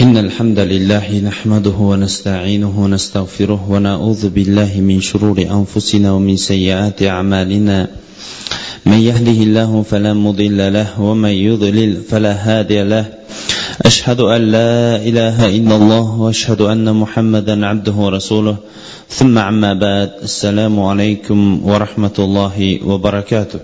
إن الحمد لله نحمده ونستعينه ونستغفره ونعوذ بالله من شرور أنفسنا ومن سيئات أعمالنا. من يهده الله فلا مضل له ومن يضلل فلا هادي له. أشهد أن لا إله إلا الله وأشهد أن محمدا عبده ورسوله. ثم عما بعد السلام عليكم ورحمة الله وبركاته.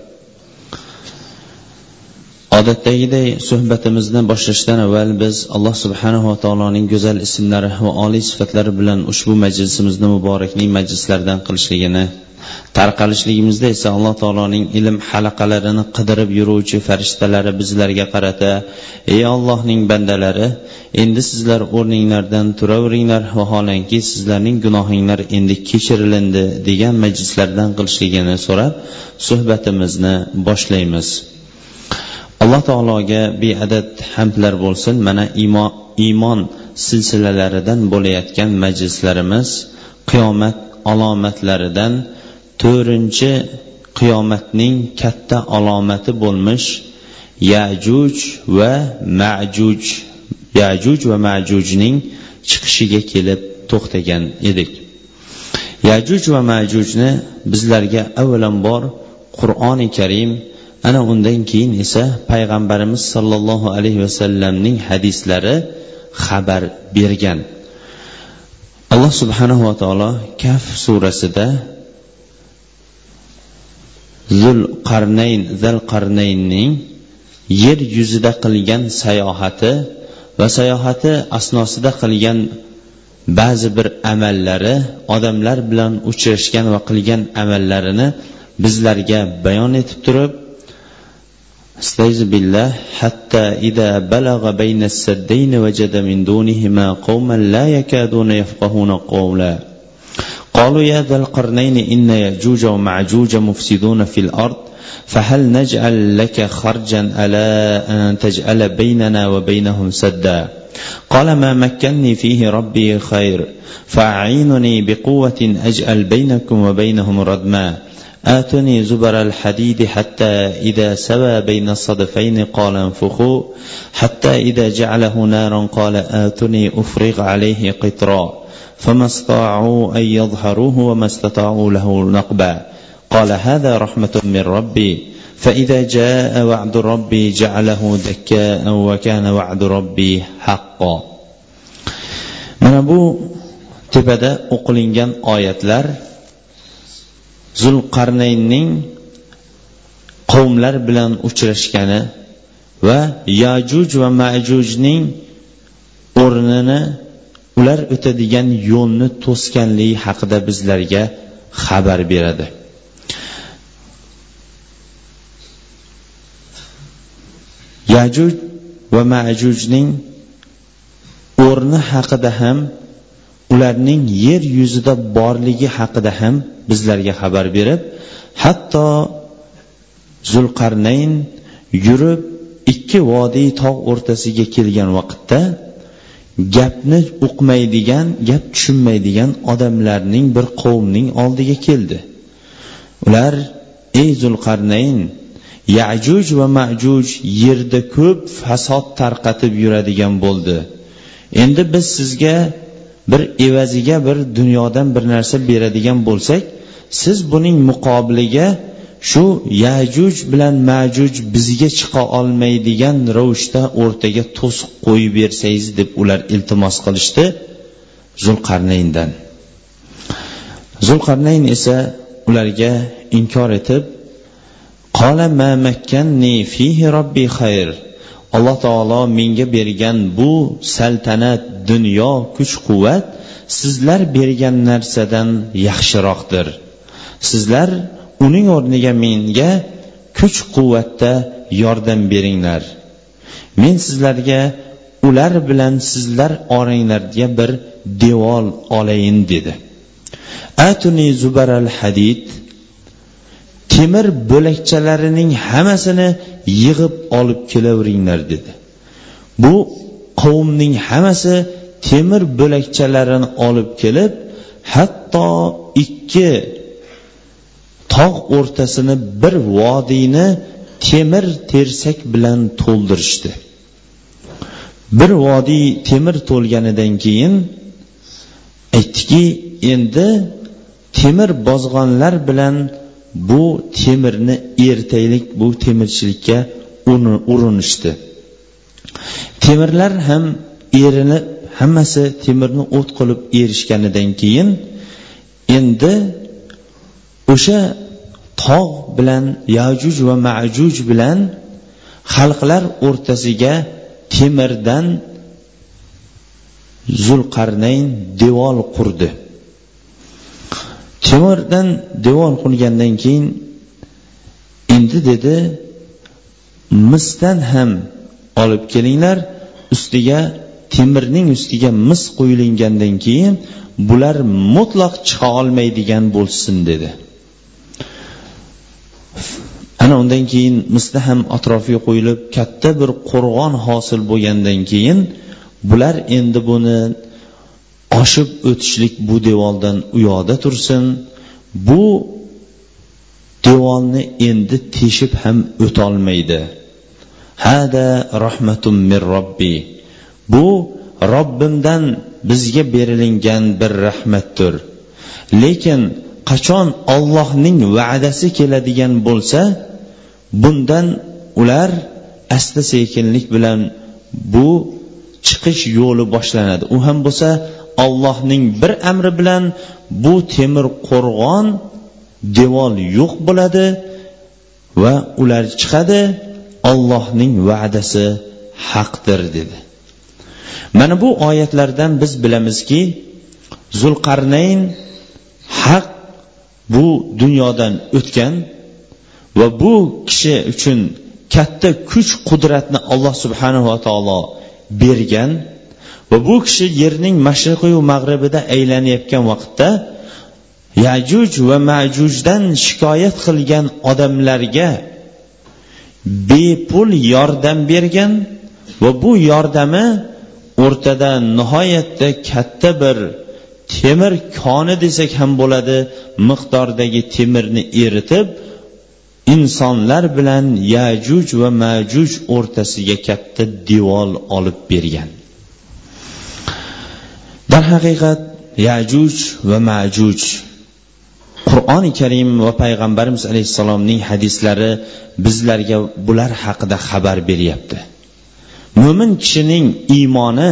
Odatdagiday suhbatimizni boshlashdan avval biz alloh subhanava taoloning go'zal ismlari va oliy sifatlari bilan ushbu majlisimizni muborakning majlislaridan qilishligini tarqalishligimizda esa alloh taoloning ilm halaqalarini qidirib yuruvchi farishtalari bizlarga qarata ey ollohning bandalari endi sizlar o'rninglardan turaveringlar vaholanki sizlarning gunohinglar endi kechirilindi degan majlislardan qilishligini so'rab suhbatimizni boshlaymiz. Alloh taologa beadad hamdlar bo'lsin. Mana iymon iymon silsilalaridan bo'layotgan majlislarimiz qiyomat alomatlaridan to'rtinchi qiyomatning katta alomati bo'lmish yajuj va majuj yajuj va majujning chiqishiga kelib to'xtagan edik. Yajuj va majujni bizlarga avvalambor qur'oni karim ana undan keyin esa payg'ambarimiz sollallohu alayhi vasallamning hadislari xabar bergan. Alloh subhanahu va taolo kaf surasida zul qarnayn zal qarnaynning yer yuzida qilgan sayohati va sayohati asnosida qilgan ba'zi bir amallari odamlar bilan uchrashgan va qilgan amallarini bizlarga bayon etib turib استعيذ بالله حتى إذا بلغ بين السدين وجد من دونهما قوما لا يكادون يفقهون قولا. قالوا يا ذا القرنين إن يأجوج ومعجوج مفسدون في الأرض فهل نجعل لك خرجا ألا أن تجعل بيننا وبينهم سدا؟ قال ما مكني فيه ربي خير فأعينني بقوة أجعل بينكم وبينهم ردما. آتني زبر الحديد حتى إذا سوى بين الصدفين قال انفخوا حتى إذا جعله نارا قال آتني أفرغ عليه قطرا. فما استطاعوا أن يظهروه وما استطاعوا له نقبا. قال هذا رحمة من ربي. فإذا جاء وعد ربي جعله دكاء وكان وعد ربي حقا. من أبو تبدأ أقلنجان آياتلر. Zulqarnaynning qavmlar bilan uchrashgani va yajuj va majujning o'rnini ular o'tadigan yo'lni to'sganligi haqida bizlarga xabar beradi. Yajuj va majujning o'rni haqida ham ularning yer yuzida borligi haqida ham bizlarga xabar berib hatto zulqarnayn yurib ikki vodiy tog' o'rtasiga kelgan vaqtda gapni uqmaydigan gap tushunmaydigan odamlarning bir qavmning oldiga keldi. Ular ey zulqarnayn yajuj va majuj yerda ko'p fasod tarqatib yuradigan bo'ldi. Endi biz sizga bir evaziga bir dunyodan bir narsa beradigan bo'lsak siz buning muqobiliga shu yajuj bilan majuj bizga chiqa olmaydigan ravishda o'rtaga to'siq qo'yib bersangiz deb ular iltimos qilishdi zulqarnayndan. Zulqarnayn esa ularga inkor etib qola ma makkanni fihi robbi xayr. Alloh taolo menga bergan bu saltanat dunyo kuch quvvat sizlar bergan narsadan yaxshiroqdir. Sizlar uning o'rniga menga kuch quvvatda yordam beringlar. Men sizlarga ular bilan sizlar oranglarga bir devor olayin dedi. Atuni zubaral hadid temir bo'lakchalarining hammasini yig'ib olib kelaveringlar dedi. Bu qavmning hammasi temir bo'lakchalarini olib kelib hatto ikki tog' o'rtasini bir vodiyni temir tersak bilan to'ldirishdi. Bir vodiy temir to'lganidan keyin aytdiki endi temir bozg'onlar bilan bu temirni eritaylik bu temirchilikka urinishdi. Temirlar ham erinib hammasi temirni o't qilib erishganidan keyin endi o'sha tog' bilan yajuj va majuj bilan xalqlar o'rtasiga temirdan zulqarnayn devor qurdi. Temirdan devor qurgandan keyin endi dedi misdan ham olib kelinglar ustiga temirning ustiga mis qo'yilingandan keyin bular mutlaq chiqa olmaydigan bo'lsin dedi. Ana undan keyin misda ham atrofiga qo'yilib katta bir qo'rg'on hosil bo'lgandan keyin bular endi buni oshib o'tishlik bu devordan u yoqda tursin. Bu devorni endi teshib ham o'tolmaydi. Hada rahmatum min robbi. Bu robbimdan bizga berilingan bir rahmatdir. Lekin qachon ollohning va'dasi keladigan bo'lsa bundan ular asta sekinlik bilan bu chiqish yo'li boshlanadi. U ham bo'lsa ollohning bir amri bilan bu temir qo'rg'on devor yo'q bo'ladi va ular chiqadi. Ollohning va'dasi haqdir dedi. Mana bu oyatlardan biz bilamizki zulqarnayn haq bu dunyodan o'tgan va bu kishi uchun katta kuch qudratni alloh subhanava taolo bergan va bu kishi yerning mashriqiyu mag'ribida aylanayotgan vaqtda yajuj va majujdan shikoyat qilgan odamlarga bepul yordam bergan va bu yordami o'rtada nihoyatda katta bir temir koni desak ham bo'ladi miqdordagi temirni eritib insonlar bilan yajuj va majuj o'rtasiga katta devor olib bergan. Darhaqiqat yajuj va majuj. Qur'oni karim va payg'ambarimiz alayhissalomning hadislari bizlarga bular haqida xabar beryapti. Mo'min kishining iymoni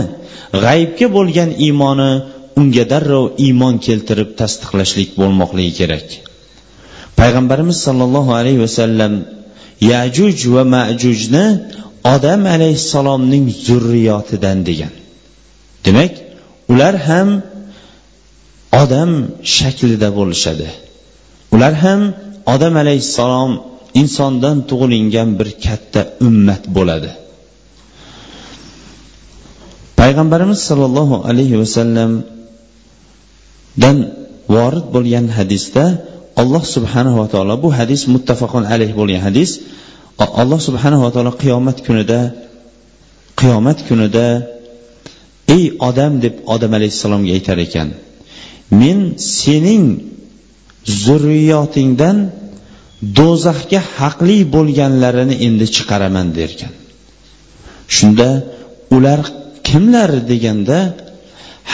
g'aybga bo'lgan iymoni unga darrov iymon keltirib tasdiqlashlik bo'lmoqligi kerak. Payg'ambarimiz sollallohu alayhi vasallam yajuj va majujni odam alayhissalomning zurriyotidan degan. Demak ular ham odam shaklida bo'lishadi. Ular ham odam alayhissalom insondan tug'ilingan bir katta ummat bo'ladi. Payg'ambarimiz sollallohu alayhi vasallamdan vorid bo'lgan hadisda alloh subhanava taolo bu hadis muttafaqon alayh bo'lgan hadis alloh subhanava taolo qiyomat kunida qiyomat kunida ey odam deb odam alayhissalomga aytar ekan men sening zurriyotingdan do'zaxga haqli bo'lganlarini endi chiqaraman derkan. Shunda ular kimlar deganda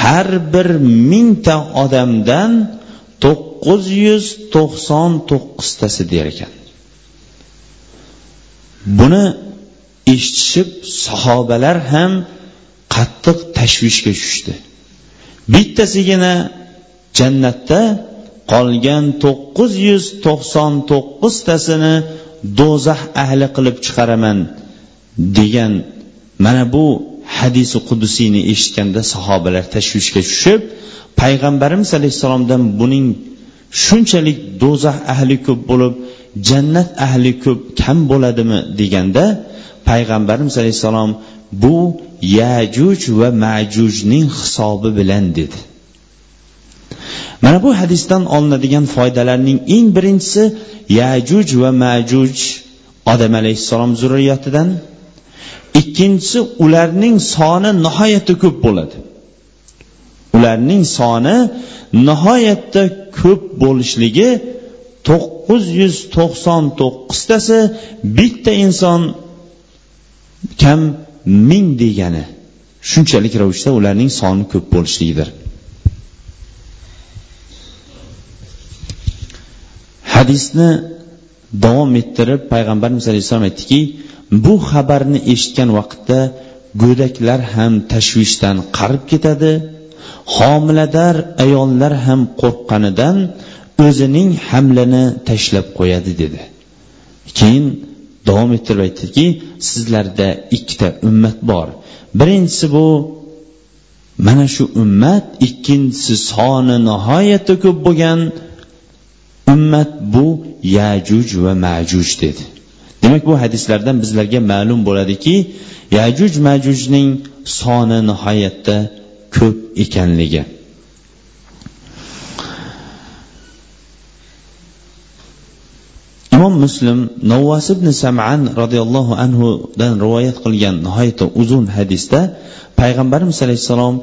har bir mingta odamdan to'qqiz yuz to'qson to'qqiztasi der ekan buni eshitishib sahobalar ham qattiq tashvishga tushdi. Bittasigina jannatda qolgan to'qqiz yuz to'qson to'qqiztasini do'zax ahli qilib chiqaraman degan mana bu hadisi qudusiyni eshitganda sahobalar tashvishga tushib payg'ambarimiz alayhissalomdan buning shunchalik do'zax ahli ko'p bo'lib jannat ahli ko'p kam bo'ladimi deganda payg'ambarimiz alayhissalom bu yajuj va majujning hisobi bilan dedi. Mana bu hadisdan olinadigan foydalarning eng birinchisi yajuj va majuj odam alayhissalom zurriyatidan ikkinchisi ularning soni nihoyatda ko'p bo'ladi. Ularning soni nihoyatda ko'p bo'lishligi to'qqiz yuz to'qson to'qqiztasi bitta inson kam ming degani shunchalik ravishda ularning soni ko'p bo'lishligidir. Hadisni davom ettirib payg'ambarimiz alayhissalom aytdiki bu xabarni eshitgan vaqtda go'daklar ham tashvishdan qarib ketadi homilador ayollar ham qo'rqqanidan o'zining hamlini tashlab qo'yadi dedi. Keyin davom ettirib aytdiki sizlarda ikkita ummat bor. Birinchisi bu mana shu ummat ikkinchisi soni nihoyatda ko'p bo'lgan ummat bu yajuj va majuj dedi. Demak bu hadislardan bizlarga ma'lum bo'ladiki yajuj majujning soni nihoyatda ko'p ekanligi. Imom muslim navvas ibn saman roziyallohu anhudan rivoyat qilgan nihoyatda uzun hadisda payg'ambarimiz alayhissalom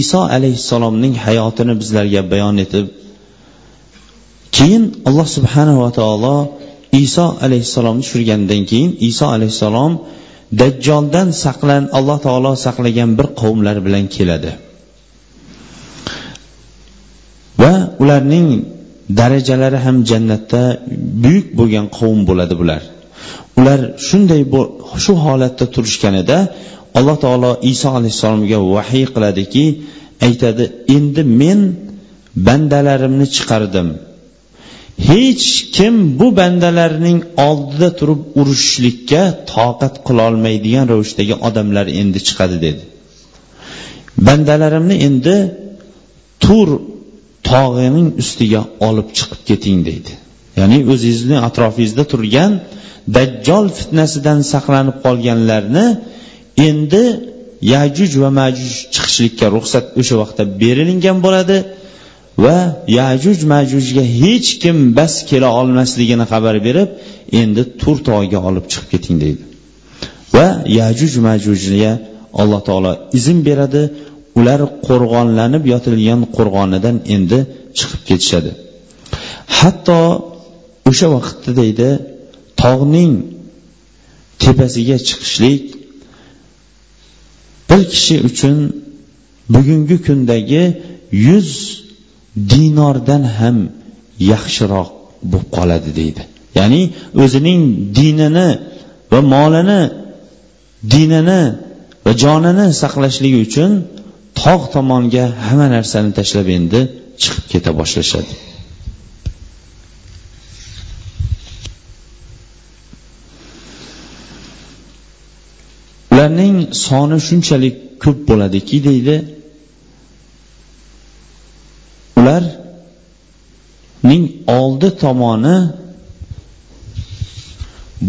iso alayhissalomning hayotini bizlarga bayon etib keyin alloh subhanava taolo iso alayhissalomni tushirgandan keyin iso alayhissalom dajjoldan saqlan alloh taolo saqlagan bir qavmlar bilan keladi. Va ularning darajalari ham jannatda buyuk bo'lgan qavm bo'ladi bular. Ular shunday shu holatda turishganida alloh taolo iso alayhissalomga vahiy qiladiki aytadi endi men bandalarimni chiqardim. Hech kim bu bandalarning oldida turib urushishlikka toqat qilolmaydigan ravishdagi odamlar endi chiqadi dedi. Bandalarimni endi tur tog'ining ustiga olib chiqib keting deydi. Ya'ni o'zingizni atrofingizda turgan dajjol fitnasidan saqlanib qolganlarni endi yajuj va majuj chiqishlikka ruxsat o'sha vaqtda berilingan bo'ladi va yajuj majujga hech kim bas kela olmasligini xabar berib endi tur tog'iga olib chiqib keting deydi. Va yajuj majujga alloh taolo izn beradi. Ular qo'rg'onlanib yotilgan qo'rg'onidan endi chiqib ketishadi. Hatto o'sha vaqtda deydi tog'ning tepasiga chiqishlik bir kishi uchun bugungi kundagi yuz dinordan ham yaxshiroq bo'lib qoladi deydi. Ya'ni o'zining dinini va molini dinini va jonini saqlashligi uchun tog' tomonga hamma narsani tashlab endi chiqib keta boshlashadi. Ularning soni shunchalik ko'p bo'ladiki deydi. Ularning oldi tomoni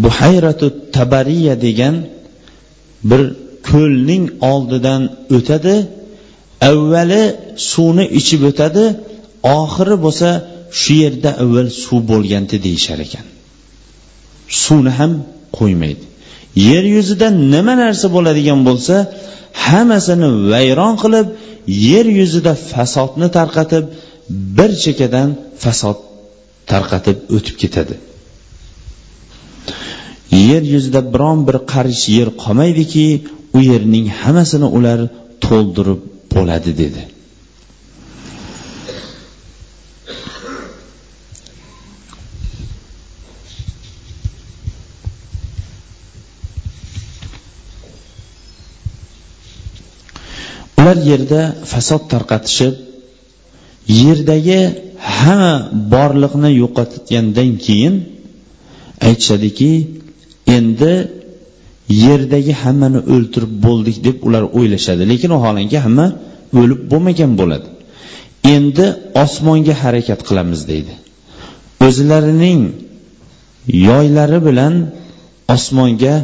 buhayratu tabariya degan bir ko'lning oldidan o'tadi. Avvali suvni ichib o'tadi oxiri bo'lsa shu yerda avval suv bo'lgandi deyishar ekan. Suvni ham qo'ymaydi. Yer yuzida nima narsa bo'ladigan bo'lsa hammasini vayron qilib yer yuzida fasodni tarqatib bir chekkadan fasod tarqatib o'tib ketadi. Yer yuzida biron bir qarish yer qolmaydiki u yerning hammasini ular to'ldirib bo'ladi dedi. Ular yerda fasod tarqatishib yerdagi hamma borliqni yo'qotgandan keyin aytishadiki endi yerdagi hammani o'ltirib bo'ldik deb ular o'ylashadi. Lekin vaholanki hamma o'lib bo'lmagan bo'ladi. Endi osmonga harakat qilamiz deydi. O'zlarining yoylari bilan osmonga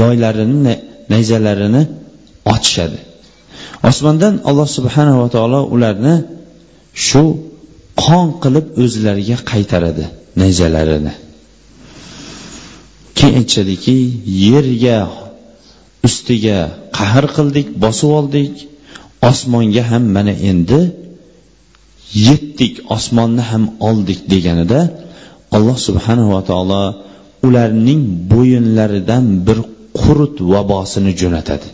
yoylarini nayzalarini otishadi osmondan alloh subhanava taolo ularni shu qon qilib o'zlariga qaytaradi nayzalarini. Keyin aytishadiki yerga ustiga qahr qildik bosib oldik. Osmonga ham mana endi yetdik osmonni ham oldik deganida alloh subhanava taolo ularning bo'yinlaridan bir qurut vabosini jo'natadi.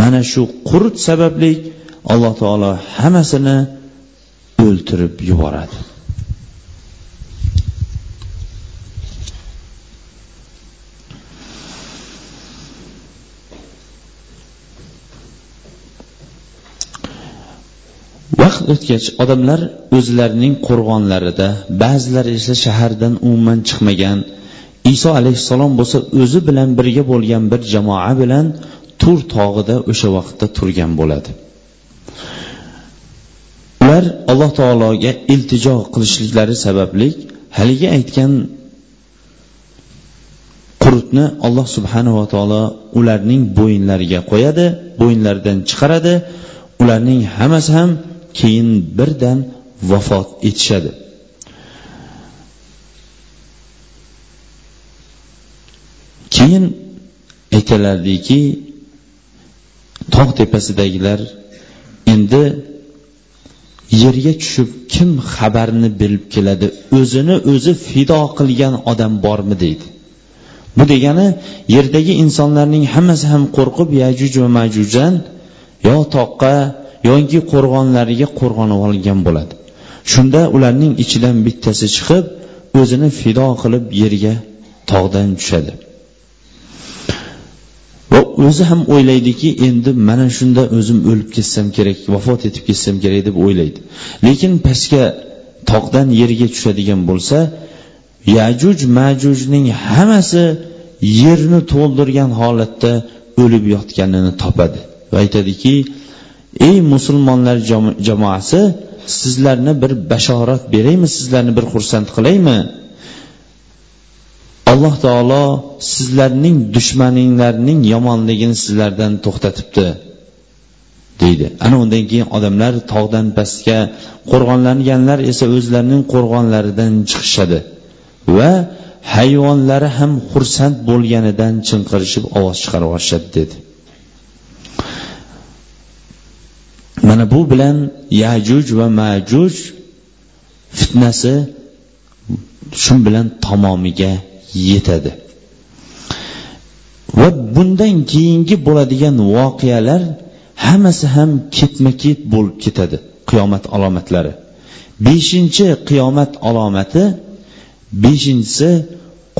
Mana shu qurt sababli alloh taolo hammasini o'ltirib yuboradi. Vaqt o'tgach odamlar o'zlarining qo'rg'onlarida ba'zilari esa shahardan umuman chiqmagan. Iso alayhissalom bo'lsa o'zi bilan birga bo'lgan bir jamoa bilan tur tog'ida o'sha vaqtda turgan bo'ladi. Ular alloh taologa iltijo qilishliklari sababli haligi aytgan qurutni alloh subhanava taolo ularning bo'yinlariga qo'yadi bo'yinlaridan chiqaradi. Ularning hammasi ham keyin birdan vafot etishadi. Keyin aytiladiki tog' tepasidagilar endi yerga tushib kim xabarni bilib keladi o'zini o'zi fido qilgan odam bormi deydi. Bu degani yerdagi insonlarning hammasi ham qo'rqib yajuj va majujdan yo toqqa yoki qo'rg'onlariga qo'rg'onib olgan bo'ladi. Shunda ularning ichidan bittasi chiqib o'zini fido qilib yerga tog'dan tushadi. Va o'zi ham o'ylaydiki endi mana shunda o'zim o'lib ketsam kerak vafot etib ketsam kerak deb o'ylaydi. Lekin pastga tog'dan yerga tushadigan bo'lsa yajuj majujning hammasi yerni to'ldirgan holatda o'lib yotganini topadi. Va aytadiki ey musulmonlar jamoasi sizlarni bir bashorat beraymi sizlarni bir xursand qilaymi? Alloh taolo sizlarning dushmaninglarning yomonligini sizlardan to'xtatibdi deydi. Ana undan keyin odamlar tog'dan pastga qo'rg'onlanganlar esa o'zlarining qo'rg'onlaridan chiqishadi va hayvonlari ham xursand bo'lganidan chinqirishib ovoz chiqarib yuborishadi dedi. Mana bu bilan yajuj va majuj fitnasi shu bilan tamomiga yetadi. Va bundan keyingi bo'ladigan voqealar hammasi ham ketma ket bo'lib ketadi qiyomat alomatlari. Beshinchi qiyomat alomati beshinchisi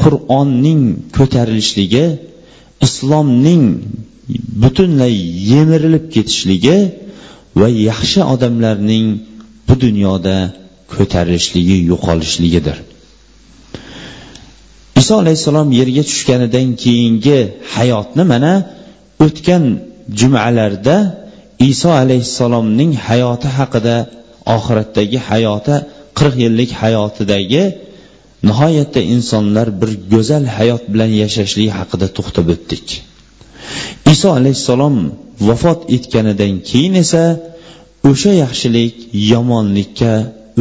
qur'onning ko'tarilishligi islomning butunlay yemirilib ketishligi va yaxshi odamlarning bu dunyoda ko'tarilishligi yo'qolishligidir. Iso alayhissalom yerga tushganidan keyingi hayotni mana o'tgan jumalarda iso alayhissalomning hayoti haqida oxiratdagi hayoti qirq yillik hayotidagi nihoyatda insonlar bir go'zal hayot bilan yashashligi haqida to'xtab o'tdik. Iso alayhissalom vafot etganidan keyin esa o'sha yaxshilik yomonlikka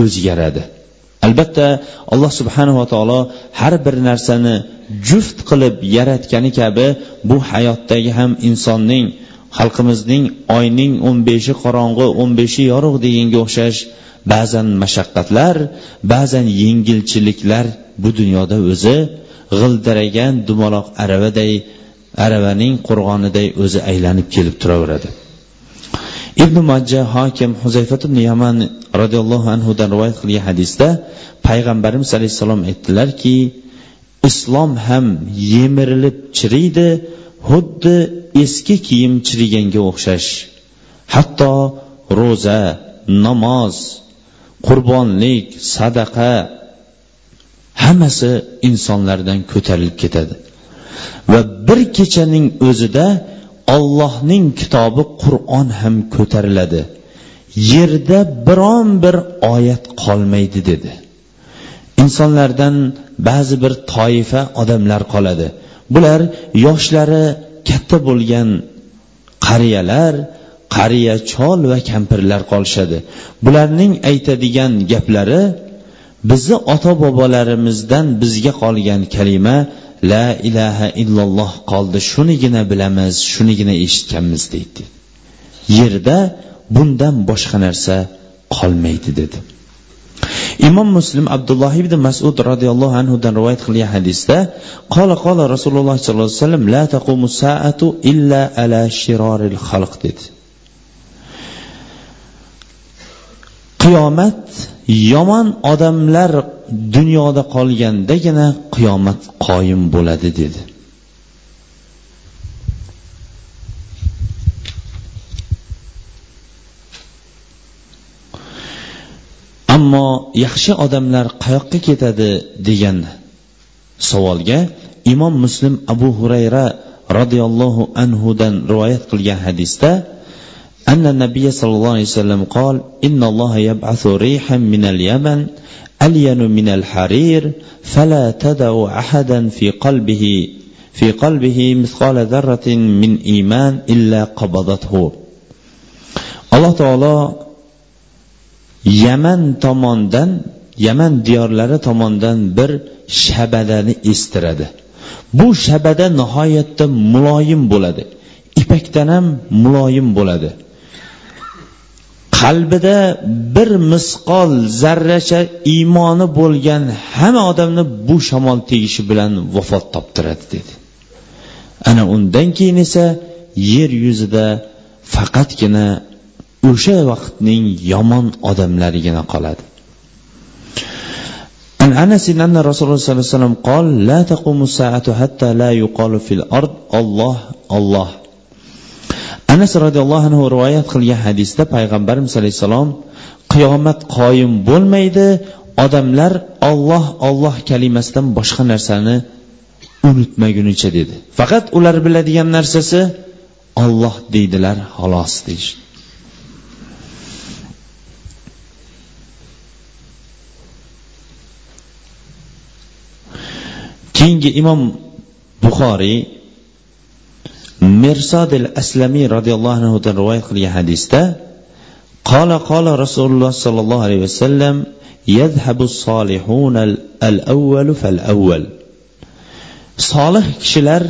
o'zgaradi. Albatta alloh subhanava taolo har bir narsani juft qilib yaratgani kabi bu hayotdagi ham insonning xalqimizning oyning o'n beshi qorong'i o'n beshi yorug' deganga o'xshash ba'zan mashaqqatlar ba'zan yengilchiliklar bu dunyoda o'zi g'ildiragan dumaloq aravaday aravaning qo'rg'oniday o'zi aylanib kelib turaveradi. Ibn majja hokim huzayfat ibn yaman roziyallohu anhudan rivoyat qilgan hadisda payg'ambarimiz alayhissalom aytdilarki islom ham yemirilib chiriydi xuddi eski kiyim chiriganga o'xshash. Hatto ro'za namoz qurbonlik sadaqa hammasi insonlardan ko'tarilib ketadi. Va bir kechaning o'zida ollohning kitobi qur'on ham ko'tariladi. Yerda biron bir oyat qolmaydi dedi. Insonlardan ba'zi bir toifa odamlar qoladi. Bular yoshlari katta bo'lgan qariyalar qariya chol va kampirlar qolishadi. Bularning aytadigan gaplari bizni ota bobolarimizdan bizga qolgan kalima la ilaha illalloh qoldi shunigina bilamiz shunigina eshitganmiz deydi. Yerda bundan boshqa narsa qolmaydi dedi. Imom muslim abdulloh ibn masud roziyallohu anhudan rivoyat qilgan hadisda qola qola rasululloh sollallohu alayhi vasallam la taqumu saatu illa ala shiroril xalq dedi. Qiyomat yomon odamlar dunyoda qolgandagina qiyomat qoyim bo'ladi dedi ammo yaxshi odamlar qayoqqa ketadi degan savolga imom muslim abu hurayra roziyallohu anhudan rivoyat qilgan hadisda أن النبي صلى الله عليه وسلم قال إن الله يبعث ريحا من اليمن ألين من الحرير فلا تدع أحدا في قلبه في قلبه مثقال ذرة من إيمان إلا قبضته الله تعالى yaman tomondan yaman diyorlari tomondan bir shabadani estiradi bu shabada nihoyatda muloyim bo'ladi ipakdan ham muloyim bo'ladi qalbida bir misqol zarracha iymoni bo'lgan hamma odamni bu shamol tegishi bilan vafot toptiradi dedi ana undan keyin esa yer yuzida faqatgina o'sha vaqtning yomon odamlarigina qoladi عن أنس أن رسول الله صلى الله عليه وسلم قال لا تقوم الساعة حتى لا يقال في الأرض الله الله anas roziyallohu anhu rivoyat qilgan hadisda payg'ambarimiz alayhissalom qiyomat qoyim bo'lmaydi odamlar olloh olloh kalimasidan boshqa narsani unutmagunicha dedi. Faqat ular biladigan narsasi olloh deydilar xolos deyish keyingi imom buxoriy mirsod al aslamiy roziyallohu anhudan rivoyat qilgan hadisda قال قال رسول الله صلى الله عليه وسلم يذهب الصالحون الأول فالأول solih kishilar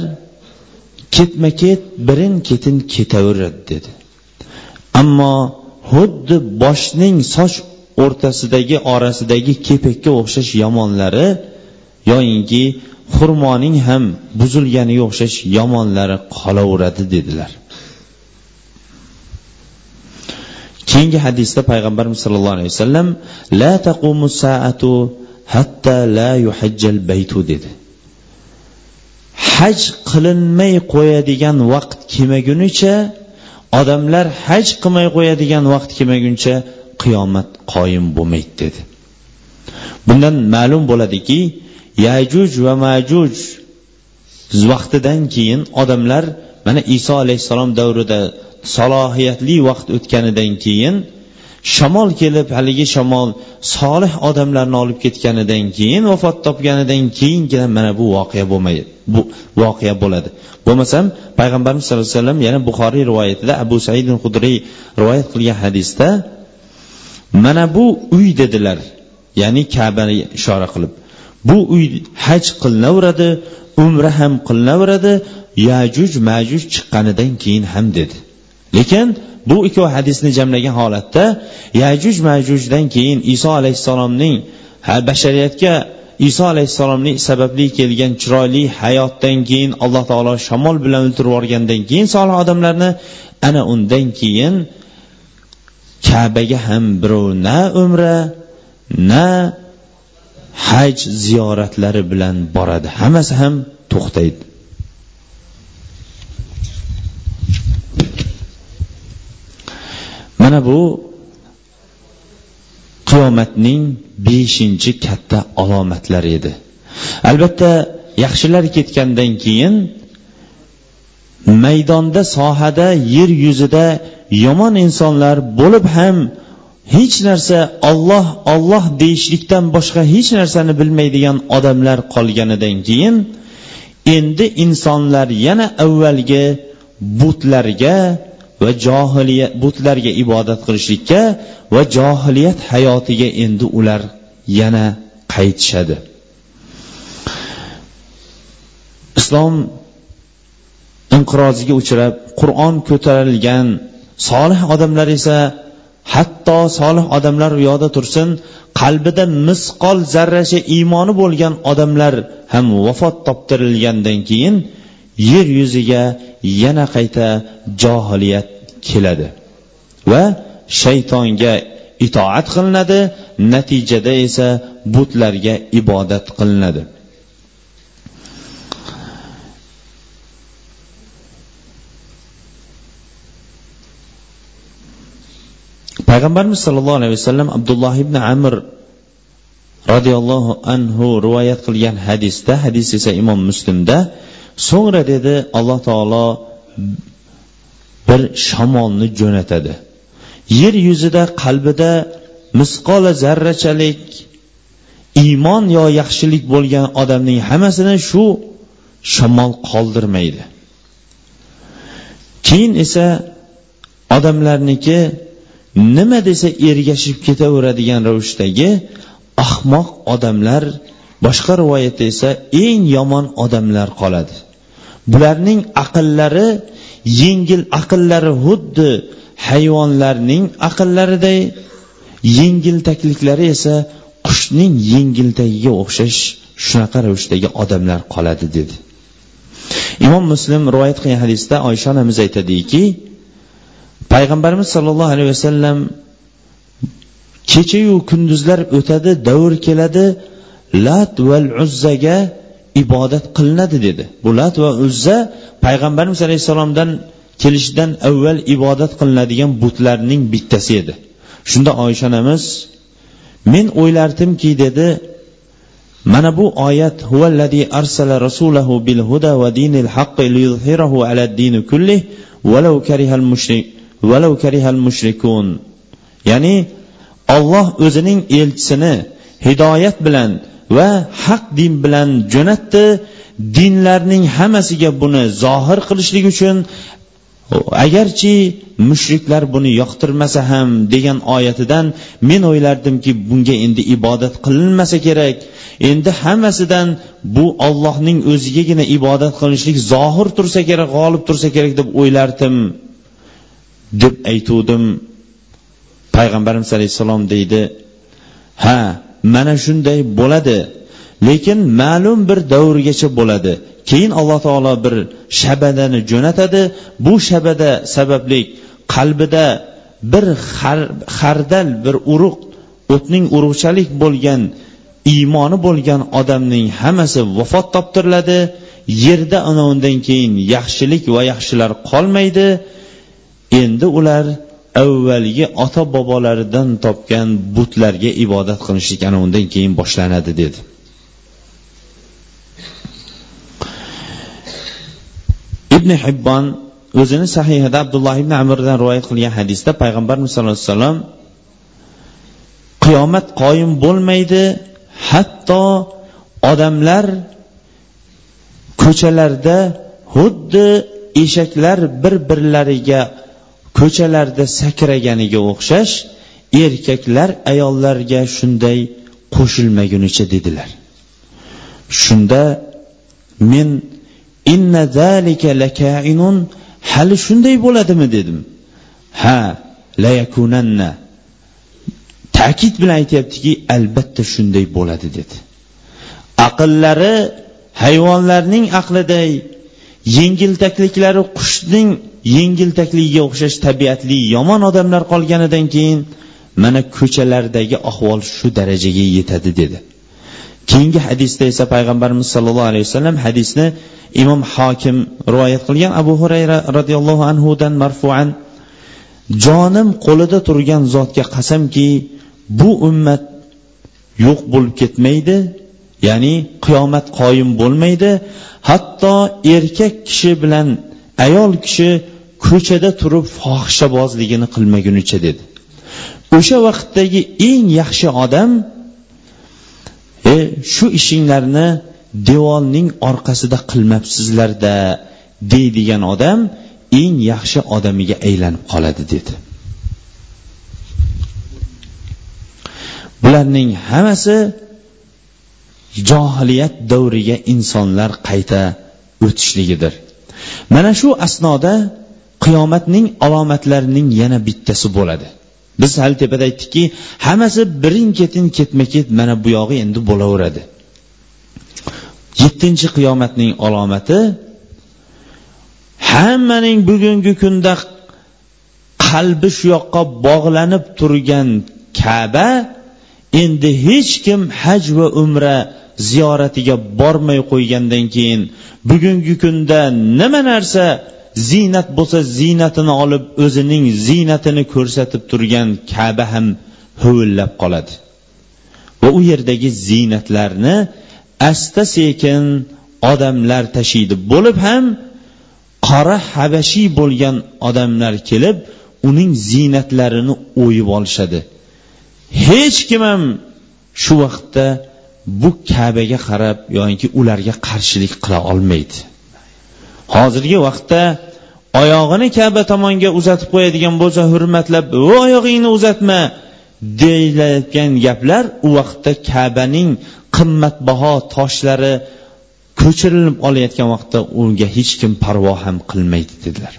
ketma ket birin ketin ketaveradi dedi ammo xuddi boshning soch o'rtasidagi orasidagi kepakka o'xshash yomonlari yoyinki xurmoning ham buzilganiga o'xshash yomonlari qolaveradi dedilar. Keyingi hadisda payg'ambarimiz sollallohu alayhi vasallam la taqumu saatu hatta la yuhajjal baytu dedi. Haj qilinmay qo'yadigan vaqt kelmagunicha odamlar haj qilmay qo'yadigan vaqt kelmaguncha qiyomat qoyim bo'lmaydi dedi. Bundan ma'lum bo'ladiki yajuj va majuj. Vaqtidan keyin odamlar mana iso alayhissalom davrida salohiyatli vaqt o'tganidan keyin shamol kelib haligi shamol solih odamlarni olib ketganidan keyin vafot topganidan keyingina mana bu voqea bo'lmaydi bu voqea bo'ladi. Bo'lmasam payg'ambarimiz sallallohu alayhi vasallam yana buxoriy rivoyatida abu said hudriy rivoyat qilgan hadisda mana bu uy dedilar. Ya'ni kabani ishora qilib. Bu uy haj qilinaveradi umra ham qilinaveradi yajuj majuj chiqqanidan keyin ham dedi. Lekin bu ikkov hadisni jamlagan holatda yajuj majujdan keyin iso alayhissalomning bashariyatga iso alayhissalomning sababli kelgan chiroyli hayotdan keyin alloh taolo shamol bilan o'ltirib yuborgandan keyin solih odamlarni ana undan keyin kabaga ham birov na umra na haj ziyoratlari bilan boradi. Hammasi ham to'xtaydi. Mana bu qiyomatning beshinchi katta alomatlari edi. Albatta yaxshilar ketgandan keyin maydonda sohada yer yuzida yomon insonlar bo'lib ham hech narsa olloh olloh deyishlikdan boshqa hech narsani bilmaydigan odamlar qolganidan keyin endi insonlar yana avvalgi butlarga va johiliyat butlarga ibodat qilishlikka va johiliyat hayotiga endi ular yana qaytishadi. Islom inqiroziga uchrab qur'on ko'tarilgan solih odamlar esa hatto solih odamlar u yoqda tursin qalbida misqol zarracha iymoni bo'lgan odamlar ham vafot toptirilgandan keyin yer yuziga yana qayta johiliyat keladi va shaytonga itoat qilinadi natijada esa butlarga ibodat qilinadi. Payg'ambarimiz sollallohu alayhi vasallam abdulloh ibn amir roziyallohu anhu rivoyat qilgan hadisda hadis esa imom muslimda so'ngra dedi alloh taolo bir shamolni jo'natadi. Yer yuzida qalbida misqola zarrachalik iymon yo yaxshilik bo'lgan odamning hammasini shu shamol qoldirmaydi. Keyin esa odamlarniki nima desa ergashib ketaveradigan ravishdagi ahmoq odamlar boshqa rivoyatda esa eng yomon odamlar qoladi. Bularning aqllari yengil aqllari xuddi hayvonlarning aqllariday yengiltakliklari esa qushning yengiltagiga o'xshash shunaqa ravishdagi odamlar qoladi dedi. Imom muslim rivoyat qilgan hadisda oysha onamiz aytadiki payg'ambarimiz sollallohu alayhi vasallam kechayu kunduzlar o'tadi davr keladi lat val uzzaga ibodat qilinadi dedi. Bu lat va uzza payg'ambarimiz alayhissalomdan kelishidan avval ibodat qilinadigan butlarning bittasi edi. Shunda oysha onamiz men o'ylardimki dedi mana bu oyat huvallazi arsala rasulahu bil huda va dinil haqqi liyuzhirahu ala dini kullih walau karihal mushrik valau karihal mushrikun. Ya'ni olloh o'zining elchisini hidoyat bilan va haq din bilan jo'natdi. Dinlarning hammasiga buni zohir qilishlik uchun agarchi mushriklar buni yoqtirmasa ham degan oyatidan men o'ylardimki bunga endi ibodat qilinmasa kerak. Endi hammasidan bu ollohning o'zigagina ibodat qilinishlik zohir tursa kerak g'olib tursa kerak deb o'ylardim. Deb aytuvdim. Payg'ambarimiz alayhissalom deydi ha mana shunday bo'ladi lekin ma'lum bir davrgacha bo'ladi. Keyin alloh taolo bir shabadani jo'natadi. Bu shabada sababli qalbida bir xardal bir urug' o'tning urug'chalik bo'lgan iymoni bo'lgan odamning hammasi vafot toptiriladi. Yerda ana undan keyin yaxshilik va yaxshilar qolmaydi. Endi ular avvalgi ota bobolaridan topgan butlarga ibodat qilishlik ana undan keyin boshlanadi dedi. Ibn hibbon o'zini sahihida abdulloh ibn amirdan rivoyat qilgan hadisda payg'ambarimiz sallallohu alayhi vasallam qiyomat qoyim bo'lmaydi hatto odamlar ko'chalarda xuddi eshaklar bir birlariga ko'chalarda sakraganiga o'xshash erkaklar ayollarga shunday qo'shilmagunicha dedilar. Shunda men inna zalika lakainun hali shunday bo'ladimi? dedim. Ha layakunanna ta'kid bilan aytyaptiki albatta shunday bo'ladi dedi. Aqllari hayvonlarning aqliday yengiltakliklari qushning yengiltakligiga o'xshash tabiatli yomon odamlar qolganidan keyin mana ko'chalardagi ahvol shu darajaga yetadi dedi. Keyingi hadisda esa payg'ambarimiz sollallohu alayhi vasallam hadisni imom hokim rivoyat qilgan abu hurayra roziyallohu anhudan marfuan jonim qo'lida turgan zotga qasamki bu ummat yo'q bo'lib ketmaydi ya'ni qiyomat qoyim bo'lmaydi hatto erkak kishi bilan ayol kishi ko'chada turib fohishabozligini qilmagunicha dedi. O'sha vaqtdagi eng yaxshi odam e, shu ishinglarni devorning orqasida qilmabsizlarda deydigan odam eng yaxshi odamiga aylanib qoladi dedi. Bularning hammasi johiliyat davriga insonlar qayta o'tishligidir. Mana shu asnoda qiyomatning alomatlarining yana bittasi bo'ladi. Biz hali tepada aytdikki hammasi birin ketin ketma ket mana bu yog'i endi bo'laveradi. Yettinchi qiyomatning alomati hammaning bugungi kunda qalbi shu yoqqa bog'lanib turgan kaba endi hech kim haj va umra ziyoratiga bormay qo'ygandan keyin bugungi kunda nima narsa ziynat bo'lsa ziynatini olib o'zining ziynatini ko'rsatib turgan kaba ham huvillab qoladi. Va u yerdagi ziynatlarni asta sekin odamlar tashiydi. Bo'lib ham qora habashiy bo'lgan odamlar kelib uning ziynatlarini o'yib olishadi. Hech kim ham shu vaqtda bu kabaga qarab yoinki ularga qarshilik qila olmaydi. Hozirgi vaqtda oyog'ini kaba tomonga uzatib qo'yadigan bo'lsa hurmatlab u oyog'ingni uzatma! deyilayotgan gaplar u vaqtda kabaning qimmatbaho toshlari ko'chirilib olayotgan vaqtda unga hech kim parvo ham qilmaydi dedilar.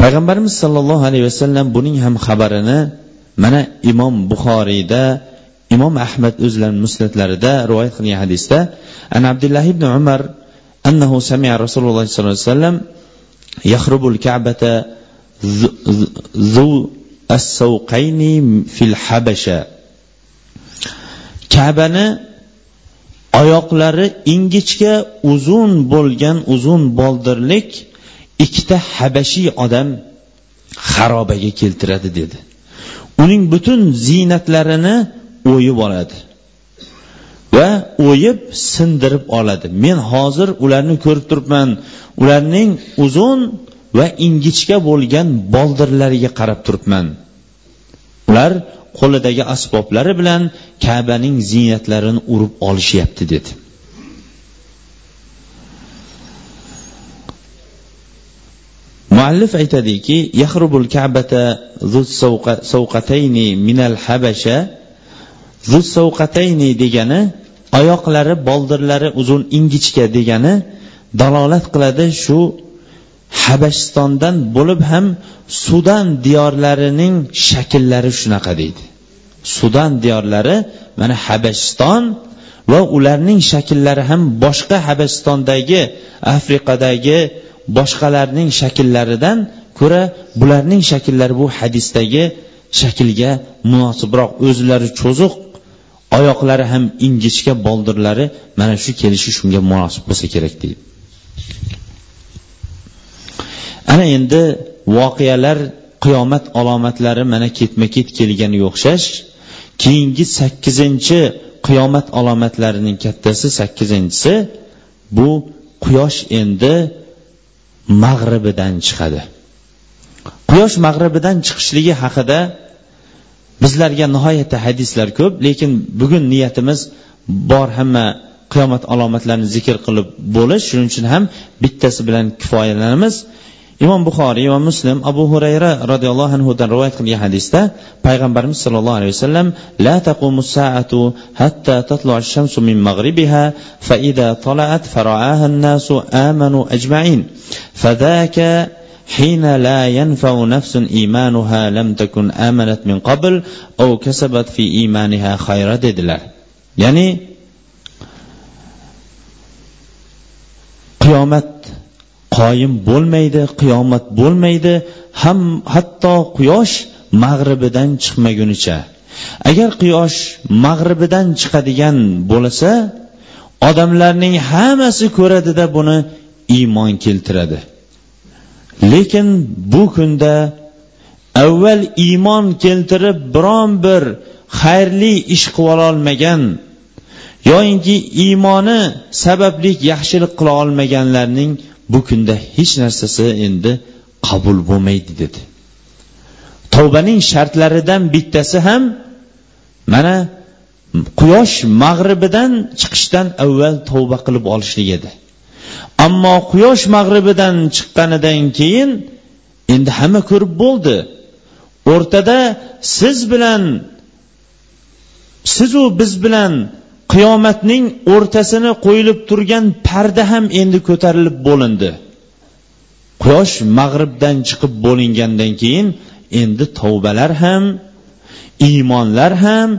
Payg'ambarimiz sollallohu alayhi vasallam buning ham xabarini mana imom buxoriyda imom ahmad o'zlarini musnatlarida rivoyat qilgan hadisda an abdullah ibn umar annahu samia rasululloh sollallohu alayhi vasallam yahrubul kabata zu as-savqayni fil habasha. Kabani oyoqlari ingichka uzun bo'lgan uzun boldirlik ikkita habashiy odam xarobaga keltiradi dedi. Uning butun ziynatlarini o'yib oladi. Va o'yib sindirib oladi. Men hozir ularni ko'rib turibman. Ularning uzun va ingichka bo'lgan boldirlariga qarab turibman. Ular qo'lidagi asboblari bilan kabaning ziynatlarini urib olishyapti dedi. Muallif aytadiki yahrubul kabata savqatayni minal habasha savqatayni degani oyoqlari boldirlari uzun ingichka degani dalolat qiladi shu habashistondan bo'lib ham sudan diyorlarining shakllari shunaqa deydi. Sudan diyorlari mana habashiston va ularning shakllari ham boshqa habashistondagi afrikadagi boshqalarning shakllaridan ko'ra bularning shakllari bu hadisdagi shaklga munosibroq. O'zlari cho'ziq oyoqlari ham ingichka boldirlari mana shu kelishi shunga munosib bo'lsa kerak deydi. Ana endi voqealar qiyomat alomatlari mana ketma ket kelganiga o'xshash keyingi sakkizinchi qiyomat alomatlarining kattasi sakkizinchisi bu quyosh endi mag'ribidan chiqadi. Quyosh mag'ribidan chiqishligi haqida bizlarga nihoyatda hadislar ko'p lekin bugun niyatimiz bor hamma qiyomat alomatlarini zikr qilib bo'lish. Shuning uchun ham bittasi bilan kifoyalanamiz. Imom buxoriy va muslim abu hurayra roziyallohu anhudan rivoyat qilgan hadisda payg'ambarimiz sollallohu alayhi vasallam la taqumu saatu hatta tatlu shamsu min maghribiha fa tala'at fara'aha an-nasu amanu ajma'in fadhaka hina la ينفع nafsun imanuha lam takun amanat min qabl aw kasabat fi imaniha khayra dedilar. Ya'ni qiyomat qoyim bo'lmaydi qiyomat bo'lmaydi ham hatto quyosh mag'ribidan chiqmagunicha. Agar quyosh mag'ribidan chiqadigan bo'lsa odamlarning hammasi ko'radida buni iymon keltiradi. Lekin bu kunda avval iymon keltirib biron bir xayrli ish qilolmagan yoyinki iymoni sababli yaxshilik qila olmaganlarning bu kunda hech narsasi endi qabul bo'lmaydi dedi. Tavbaning shartlaridan bittasi ham mana quyosh mag'ribidan chiqishdan avval tavba qilib olishlik edi. Ammo quyosh mag'ribidan chiqqanidan keyin endi hamma ko'rib bo'ldi. O'rtada siz bilan sizu biz bilan qiyomatning o'rtasini qo'yilib turgan parda ham endi ko'tarilib bo'lindi. Quyosh mag'ribdan chiqib bo'lingandan keyin endi tavbalar ham iymonlar ham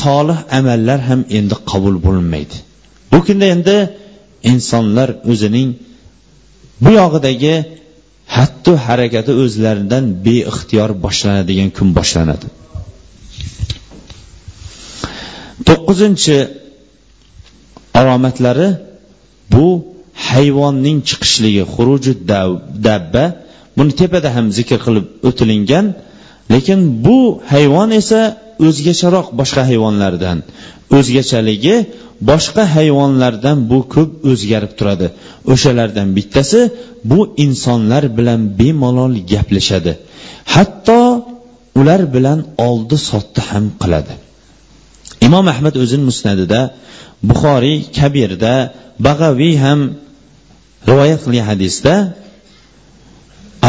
solih amallar ham endi qabul bo'linmaydi bu kunda endi insonlar o'zining bu yog'idagi hatto harakati o'zlaridan beixtiyor boshlanadigan kun boshlanadi. To'qqizinchi alomatlari bu hayvonning chiqishligi xuruji dabba buni tepada ham zikr qilib o'tilingan lekin bu hayvon esa o'zgacharoq boshqa hayvonlardan. O'zgachaligi boshqa hayvonlardan bu ko'p o'zgarib turadi. O'shalardan bittasi bu insonlar bilan bemalol gaplashadi. Hatto ular bilan oldi sotdi ham qiladi. Imom ahmad o'zini musnadida buxoriy kabirda bag'aviy ham rivoyat qilgan hadisda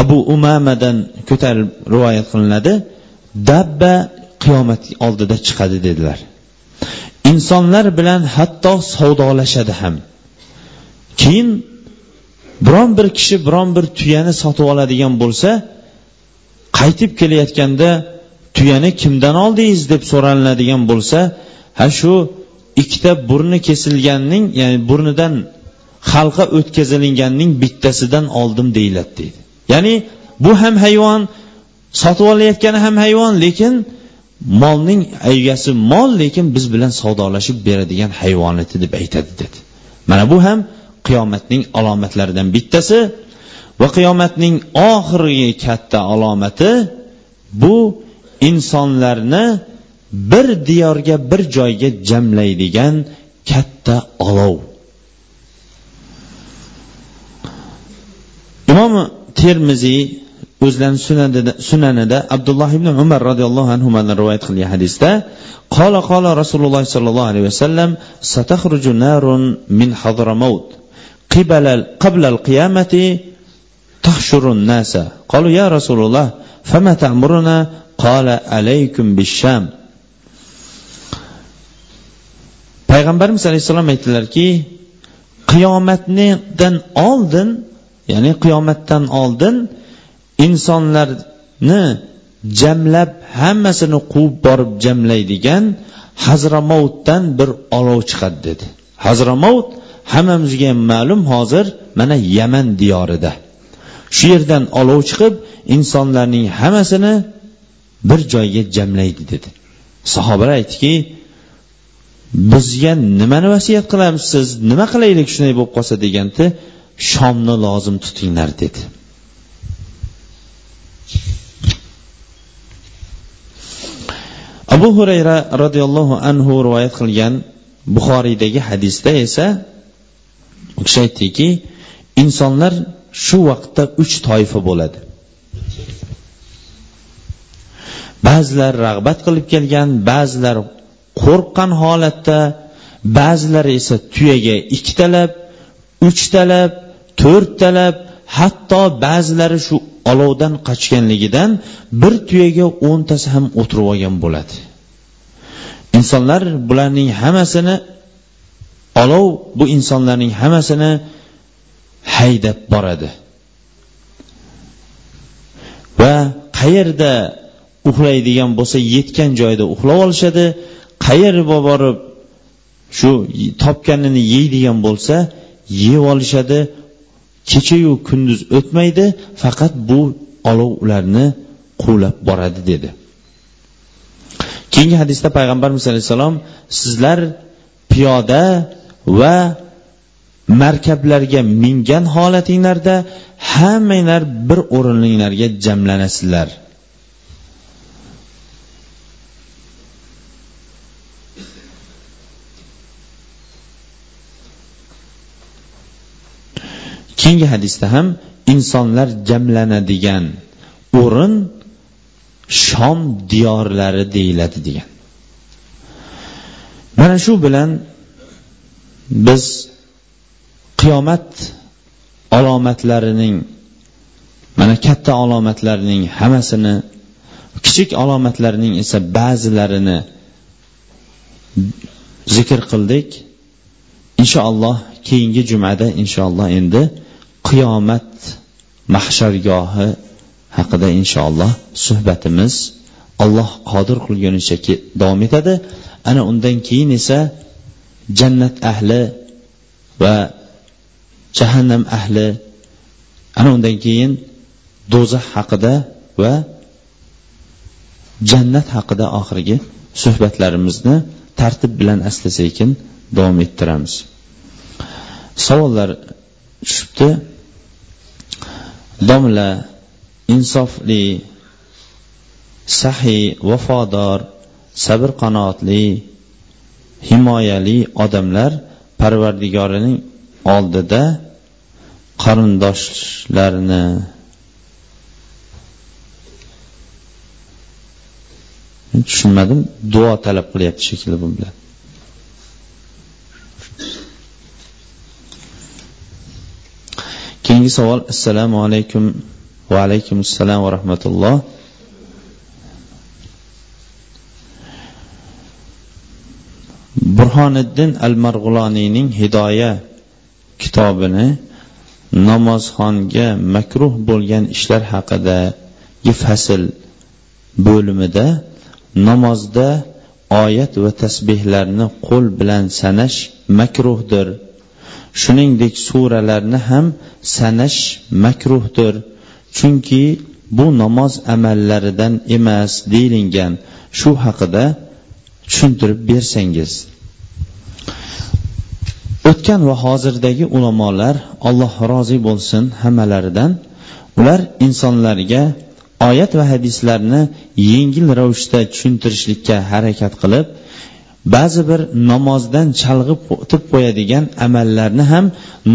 abu umamadan ko'tarib rivoyat qilinadi dabba qiyomat oldida chiqadi dedilar. Insonlar bilan hatto savdolashadi ham. Keyin biron bir kishi biron bir tuyani sotib oladigan bo'lsa qaytib kelayotganda tuyani kimdan oldingiz? deb so'ralinadigan bo'lsa ha shu ikkita burni kesilganning ya'ni burnidan xalqa o'tkazilinganning bittasidan oldim deyiladi deydi. Ya'ni bu ham hayvon sotib olayotgani ham hayvon lekin molning egasi mol lekin biz bilan savdolashib beradigan hayvon edi deb aytadi dedi. Mana bu ham qiyomatning alomatlaridan bittasi va qiyomatning oxirgi katta alomati bu insonlarni bir diyorga bir joyga jamlaydigan katta olov. Imom termiziy o'zlarini sunanida, sunanida abdulloh ibn umar roziyallohu anhudan rivoyat qilgan hadisda qola qola rasululloh sollallohu alayhi vasallam satakhruju narun min hadramaut قبل قبل القيامة تحشر الناس قالوا يا رسول الله فما تأمرنا قال عليكم بالشام payg'ambarimiz alayhissalom aytdilarki qiyomatdan oldin ya'ni qiyomatdan oldin insonlarni jamlab hammasini quvib borib jamlaydigan hazramovtdan bir olov chiqadi dedi. Hazramovt hammamizga ham ma'lum hozir mana yaman diyorida. Shu yerdan olov chiqib insonlarning hammasini bir joyga jamlaydi dedi. Sahobalar aytdiki bizga nimani vasiyat qilamiz siz? Nima qilaylik shunday bo'lib qolsa? deganda shomni lozim tutinglar dedi. Abu hurayra roziyallohu anhu rivoyat qilgan buxoriydagi hadisda esa u kishi aytdiki insonlar shu vaqtda uch toifa bo'ladi. Ba'zilar rag'bat qilib kelgan ba'zilar qo'rqqan holatda ba'zilari esa tuyaga ikkitalab uchtalab to'rttalab hatto ba'zilari shu olovdan qochganligidan bir tuyaga o'ntasi ham o'tirib olgan bo'ladi. Insonlar bularning hammasini olov bu insonlarning hammasini haydab boradi. Va qayerda uxlaydigan bo'lsa yetgan joyda uxlab olishadi qayerga borib shu topganini yeydigan bo'lsa yeb olishadi kechayu kunduz o'tmaydi faqat bu olov ularni quvlab boradi dedi. Keyingi hadisda payg'ambarimiz alayhissalom sizlar piyoda va markablarga mingan holatinglarda hammanglar bir o'rinlinglarga jamlanasizlar. Keyingi hadisda ham insonlar jamlanadigan o'rin shom diyorlari deyiladi degan. Mana shu bilan biz qiyomat alomatlarining mana katta alomatlarning hammasini kichik alomatlarning esa ba'zilarini zikr qildik. Inshaalloh keyingi jumada inshaalloh endi qiyomat mahshargohi haqida inshaalloh suhbatimiz alloh qodir qilgunicha davom etadi. Ana undan keyin esa jannat ahli va jahannam ahli ana undan keyin do'zax haqida va jannat haqida oxirgi suhbatlarimizni tartib bilan asta sekin davom ettiramiz. Savollar tushibdi. Domla insofli sahiy vafodor sabr qanoatli himoyali odamlar parvardigorining oldida qarindoshlarini tushunmadim. Duo talab qilyapti shekilli bu bilan. Keyingi savol. Assalomu alaykum. Va alaykum assalom va rahmatulloh burhoniddin al marg'uloniyning hidoya kitobini namozxonga makruh bo'lgan ishlar haqidagi fasl bo'limida namozda oyat va tasbehlarni qo'l bilan sanash makruhdir. Shuningdek suralarni ham sanash makruhdir. Chunki bu namoz amallaridan emas deyilgan. Shu haqida tushuntirib bersangiz. O'tgan va hozirdagi ulamolar alloh rozi bo'lsin hammalaridan. Ular insonlarga oyat va hadislarni yengil ravishda tushuntirishlikka harakat qilib ba'zi bir namozdan chalg'ib o'tib qo'yadigan amallarni ham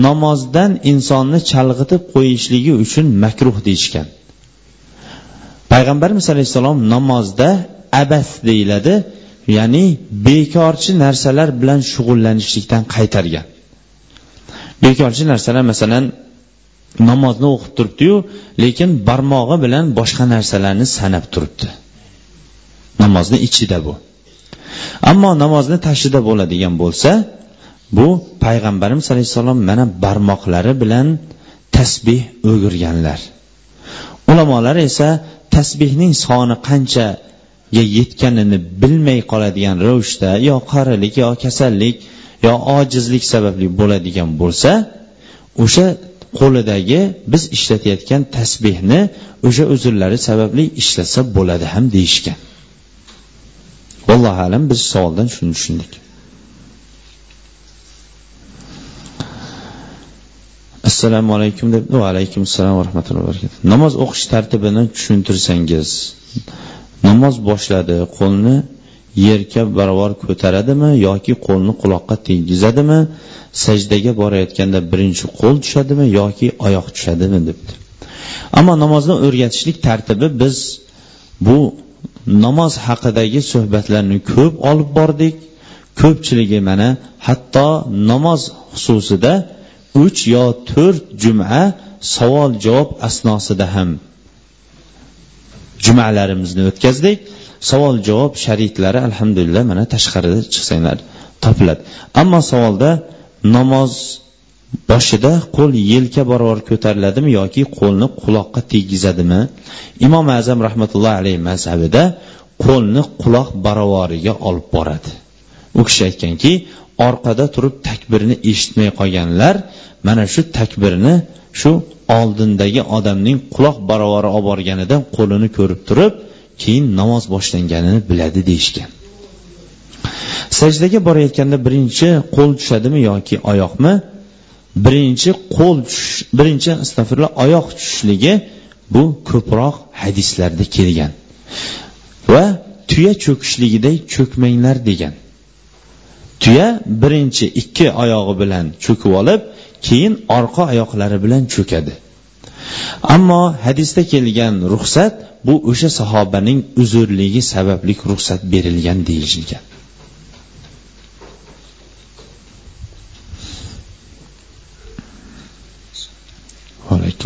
namozdan insonni chalg'itib qo'yishligi uchun makruh deyishgan. Payg'ambarimiz alayhissalom namozda abas deyiladi ya'ni bekorchi narsalar bilan shug'ullanishlikdan qaytargan. Bekorchi narsalar masalan namozni o'qib turibdiyu lekin barmog'i bilan boshqa narsalarni sanab turibdi. Namozni ichida bu. Ammo namozni tashida bo'ladigan bo'lsa bu payg'ambarimiz alayhissalom mana barmoqlari bilan tasbeh o'girganlar. Ulamolar esa tasbehning soni qanchaga yetganini bilmay qoladigan ravishda yo qarilik yo kasallik yo ojizlik sababli bo'ladigan bo'lsa o'sha qo'lidagi biz ishlatayotgan tasbehni o'sha uzrlari sababli ishlatsa bo'ladi ham deyishgan. Vallohu alam biz savoldan shuni tushundik assalomu alaykum deb va alaykum assalom va rahmatullohi va barakatuh. Namoz o'qish tartibini tushuntirsangiz namoz boshladi qo'lni yerga barobar ko'taradimi yoki qo'lni quloqqa tegizadimi sajdaga borayotganda birinchi qo'l tushadimi yoki oyoq tushadimi debdi. Ammo namozni o'rgatishlik tartibi biz bu namoz haqidagi suhbatlarni ko'p olib bordik. Ko'pchiligi mana hatto namoz xususida uch yo to'rt juma savol javob asnosida ham jumalarimizni o'tkazdik. Savol javob shariklari alhamdulillah mana tashqarida chiqsanglar topiladi. Ammo savolda namoz boshida qo'l yelka barobar ko'tariladimi yoki qo'lni quloqqa tegizadimi? Imom azam rahmatullohi alayhi mazhabida qo'lni quloq barovariga olib boradi. U kishi aytganki orqada turib takbirni eshitmay qolganlar mana shu takbirni shu oldindagi odamning quloq barovari olib borganidan qo'lini ko'rib turib keyin namoz boshlanganini biladi deyishgan. Sajdaga borayotganda birinchi qo'l tushadimi yoki oyoqmi? Birinchi qo'l tushish birinchi astag'firulloh oyoq tushishligi bu ko'proq hadislarda kelgan. Va tuya cho'kishligiday cho'kmanglar degan. Tuya birinchi ikki oyog'i bilan cho'kib olib keyin orqa oyoqlari bilan cho'kadi. Ammo hadisda kelgan ruxsat bu o'sha sahobaning uzrligi sababli ruxsat berilgan deyilgan.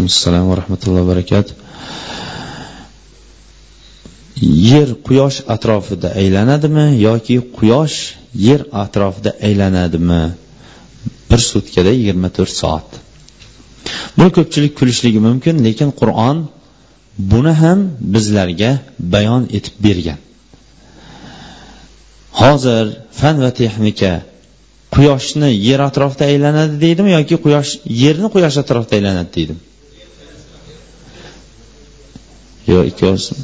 Alaykum assalom va rahmatullohi va barakatuh yer quyosh atrofida aylanadimi yoki quyosh yer atrofida aylanadimi? Bir sutkada yigirma to'rt soat. Buni ko'pchilik kulishligi mumkin lekin qur'on buni ham bizlarga bayon etib bergan. Hozir fan va texnika quyoshni yer atrofida aylanadi deydimi yoki quyosh yerni quyosh atrofida aylanadi deydimi? Yo'q ikkovsini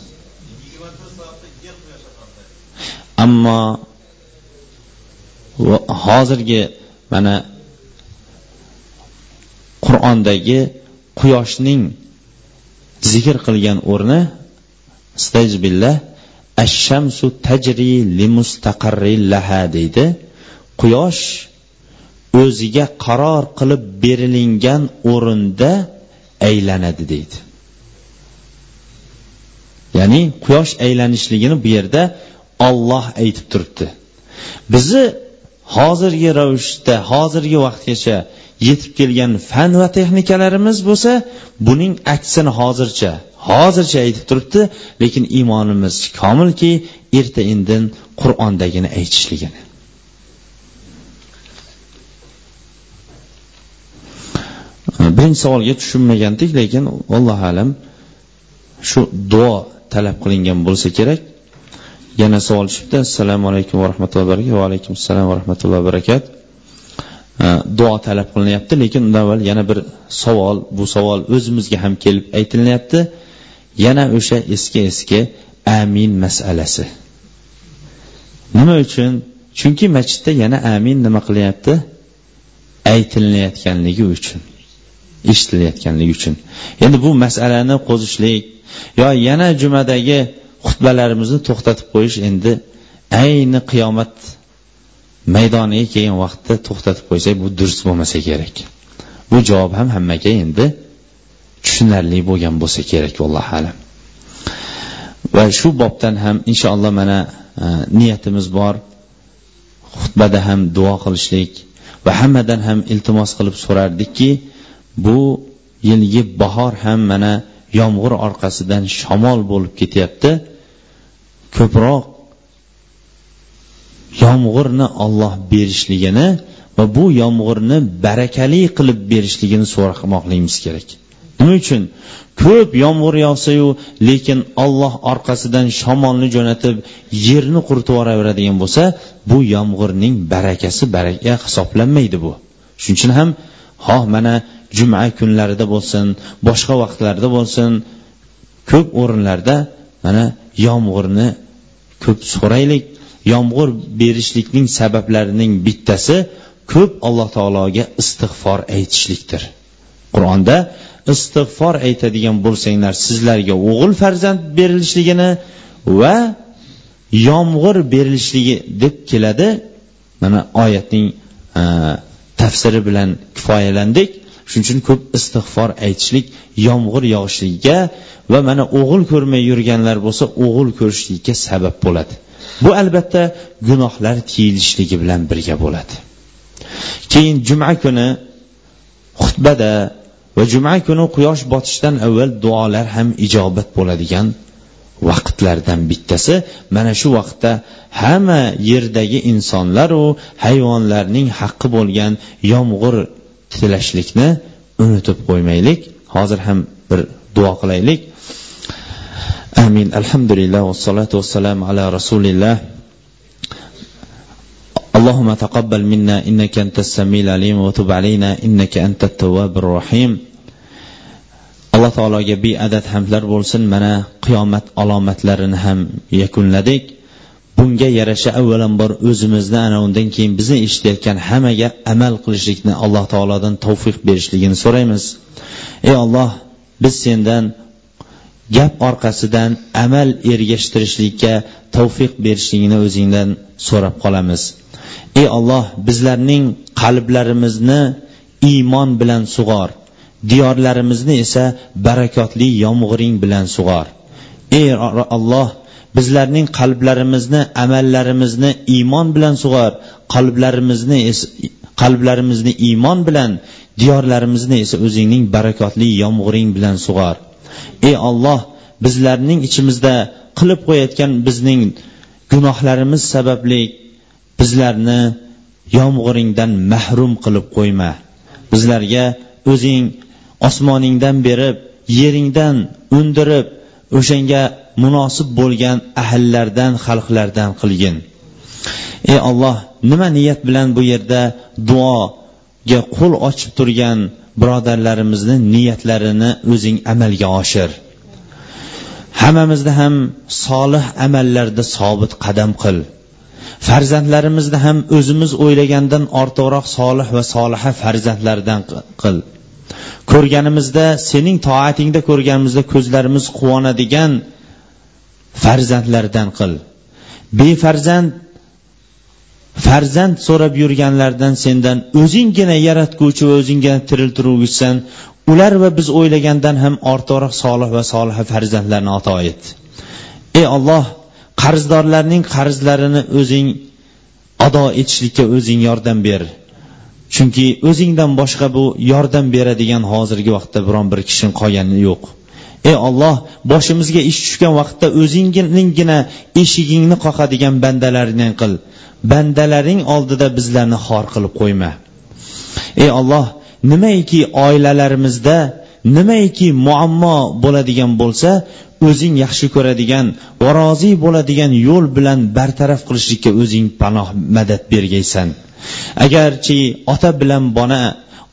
ammo hozirgi mana qur'ondagi quyoshning zikr qilgan o'rni stajbillah ashamsu tajri li laha deydi. Quyosh o'ziga qaror qilib berilingan o'rinda aylanadi deydi. Ya'ni quyosh aylanishligini bu yerda olloh aytib turibdi. Bizni hozirgi ravishda hozirgi vaqtgacha yetib kelgan fan va texnikalarimiz bo'lsa buning aksini hozircha hozircha aytib turibdi lekin iymonimiz komilki erta indin qur'ondagini aytishligini. Birinchi savolga tushunmagandik lekin allohu alam shu duo talab qilingan bo'lsa kerak. Yana savol tushibdi assalomu alaykum va rahmatullohi barakatuh. Va alaykum assalom va rahmatullohi barakatuh duo talab qilinyapti lekin undan avval yana bir savol bu savol o'zimizga ham kelib aytilyapti yana o'sha eski eski amin masalasi. Nima uchun? Chunki masjidda yana amin nima qilyapti aytilayotganligi uchun. Eshitilayotganligi uchun. Endi bu masalani qo'zishlik yo yana jumadagi xutbalarimizni to'xtatib qo'yish endi ayni qiyomat maydoniga kelgan vaqtda to'xtatib qo'ysak bu durust bo'lmasa kerak. Bu javob ham hammaga endi tushunarli bo'lgan bo'lsa kerak allohu alam. Va shu bobdan ham inshaalloh mana e, niyatimiz bor. Xutbada ham duo qilishlik va hammadan ham iltimos qilib so'rardikki bu yilgi bahor ham mana yomg'ir orqasidan shamol bo'lib ketyapti. Ko'proq yomg'irni olloh berishligini va bu yomg'irni barakali qilib berishligini so'ramoqligimiz kerak. Nima uchun? Ko'p yomg'ir yog'sayu lekin olloh orqasidan shamolni jo'natib yerni quritib yuboraveradigan bo'lsa bu yomg'irning barakasi baraka hisoblanmaydi bu. Shuning uchun ham xoh mana juma kunlarida bo'lsin boshqa vaqtlarda bo'lsin ko'p o'rinlarda mana yomg'irni ko'p so'raylik. Yomg'ir berishlikning sabablarining bittasi ko'p alloh taologa istig'for aytishlikdir. Qur'onda istig'for aytadigan bo'lsanglar sizlarga o'g'il farzand berilishligini va yomg'ir berilishligi deb keladi. Mana oyatning e, tafsiri bilan kifoyalandik. Shuning uchun ko'p istig'for aytishlik yomg'ir yog'ishligiga va mana o'g'il ko'rmay yurganlar bo'lsa o'g'il ko'rishlikka sabab bo'ladi. Bu albatta gunohlar tiyilishligi bilan birga bo'ladi. Keyin juma kuni xutbada va juma kuni quyosh botishdan avval duolar ham ijobat bo'ladigan vaqtlardan bittasi mana shu vaqtda hamma yerdagi insonlaru hayvonlarning haqqi bo'lgan yomg'ir tilashlikni unutib qo'ymaylik hozir ham bir duo qilaylik amin alhamdulillah vassalotu vassalam ala rasulillah اللهم تقبل منا إنك أنت السميع العليم وتب علينا إنك أنت التواب الرحيم alloh taologa beadad hamdlar bo'lsin mana qiyomat alomatlarini ham yakunladik Bunga yarasha avvalambor o'zimizni ana undan keyin bizni eshitayotgan hammaga amal qilishlikni alloh taolodan tavfiq berishligini so'raymiz. Ey olloh biz sendan gap orqasidan amal ergashtirishlikka tavfiq berishligini o'zingdan so'rab qolamiz. Ey olloh bizlarning qalblarimizni iymon bilan sug'or diyorlarimizni esa barakotli yomg'iring bilan sug'or. Ey olloh bizlarning qalblarimizni amallarimizni iymon bilan sug'or qalblarimizni qalblarimizni iymon bilan diyorlarimizni esa o'zingning barakotli yomg'iring bilan sug'or. Ey olloh bizlarning ichimizda qilib qo'yayotgan bizning gunohlarimiz sababli bizlarni yomg'iringdan mahrum qilib qo'yma. Bizlarga o'zing osmoningdan berib yeringdan undirib o'shanga munosib bo'lgan ahllardan xalqlardan qilgin. Ey olloh nima niyat bilan bu yerda duoga qo'l ochib turgan birodarlarimizni niyatlarini o'zing amalga oshir. Hammamizni ham solih amallarda sobit qadam qil. Farzandlarimizni ham o'zimiz o'ylagandan ortiqroq solih va soliha farzandlardan qil. Ko'rganimizda sening toatingda ko'rganimizda ko'zlarimiz quvonadigan farzandlardan qil. Befarzand farzand so'rab yurganlardan sendan o'zinggina yaratguvchi va o'zinggina tiriltiruvchisan. Ular va biz o'ylagandan ham ortiqroq solih va soliha farzandlarni ato et. Ey olloh qarzdorlarning qarzlarini o'zing ado etishlikka o'zing yordam ber. Chunki o'zingdan boshqa bu yordam beradigan hozirgi vaqtda biron bir kishi qolgani yo'q. Ey olloh boshimizga ish tushgan vaqtda o'zingninggina eshigingni qoqadigan bandalaringdan qil. Bandalaring oldida bizlarni xor qilib qo'yma. Ey olloh nimaiki oilalarimizda nimaiki muammo bo'ladigan bo'lsa o'zing yaxshi ko'radigan va rozi bo'ladigan yo'l bilan bartaraf qilishlikka o'zing panoh madad bergaysan. Agarchi ota bilan bona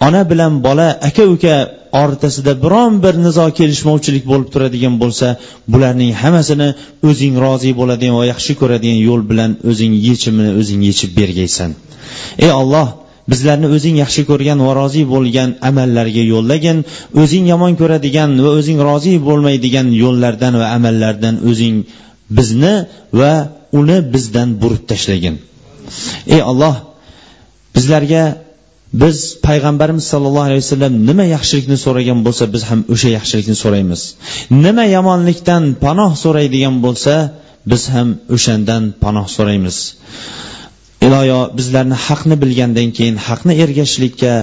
ona bilan bola aka uka o'rtasida biron bir nizo kelishmovchilik bo'lib turadigan bo'lsa bularning hammasini o'zing rozi bo'ladigan va yaxshi ko'radigan yo'l bilan o'zing yechimini o'zing yechib bergaysan. Ey olloh bizlarni o'zing yaxshi ko'rgan va rozi bo'lgan amallarga yo'llagin o'zing yomon ko'radigan va o'zing rozi bo'lmaydigan yo'llardan va amallardan o'zing bizni va uni bizdan burib tashlagin. Ey alloh bizlarga biz payg'ambarimiz sollallohu alayhi vasallam nima yaxshilikni so'ragan bo'lsa biz ham o'sha yaxshilikni so'raymiz. Nima yomonlikdan panoh so'raydigan bo'lsa biz ham o'shandan panoh so'raymiz. iloyo bizlarni haqni bilgandan keyin haqni ergashishlikka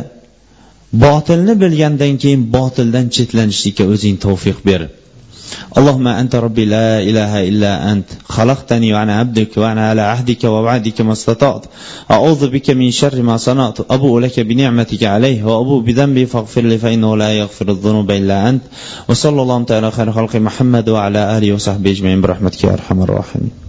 botilni bilgandan keyin botildan chetlanishlikka o'zing tavfiq ber اللهم أنت ربي لا إله إلا أنت خلقتني وأنا عبدك وأنا على عهدك ووعدك ما استطعت أعوذ بك من شر ما صنعت أبوء لك بنعمتك عليه وأبوء بذنبي فاغفر لي فإنه لا يغفر الذنوب إلا أنت وصلى الله تعالى خير خلق محمد وعلى آله وصحبه أجمعين برحمتك يا أرحم الراحمين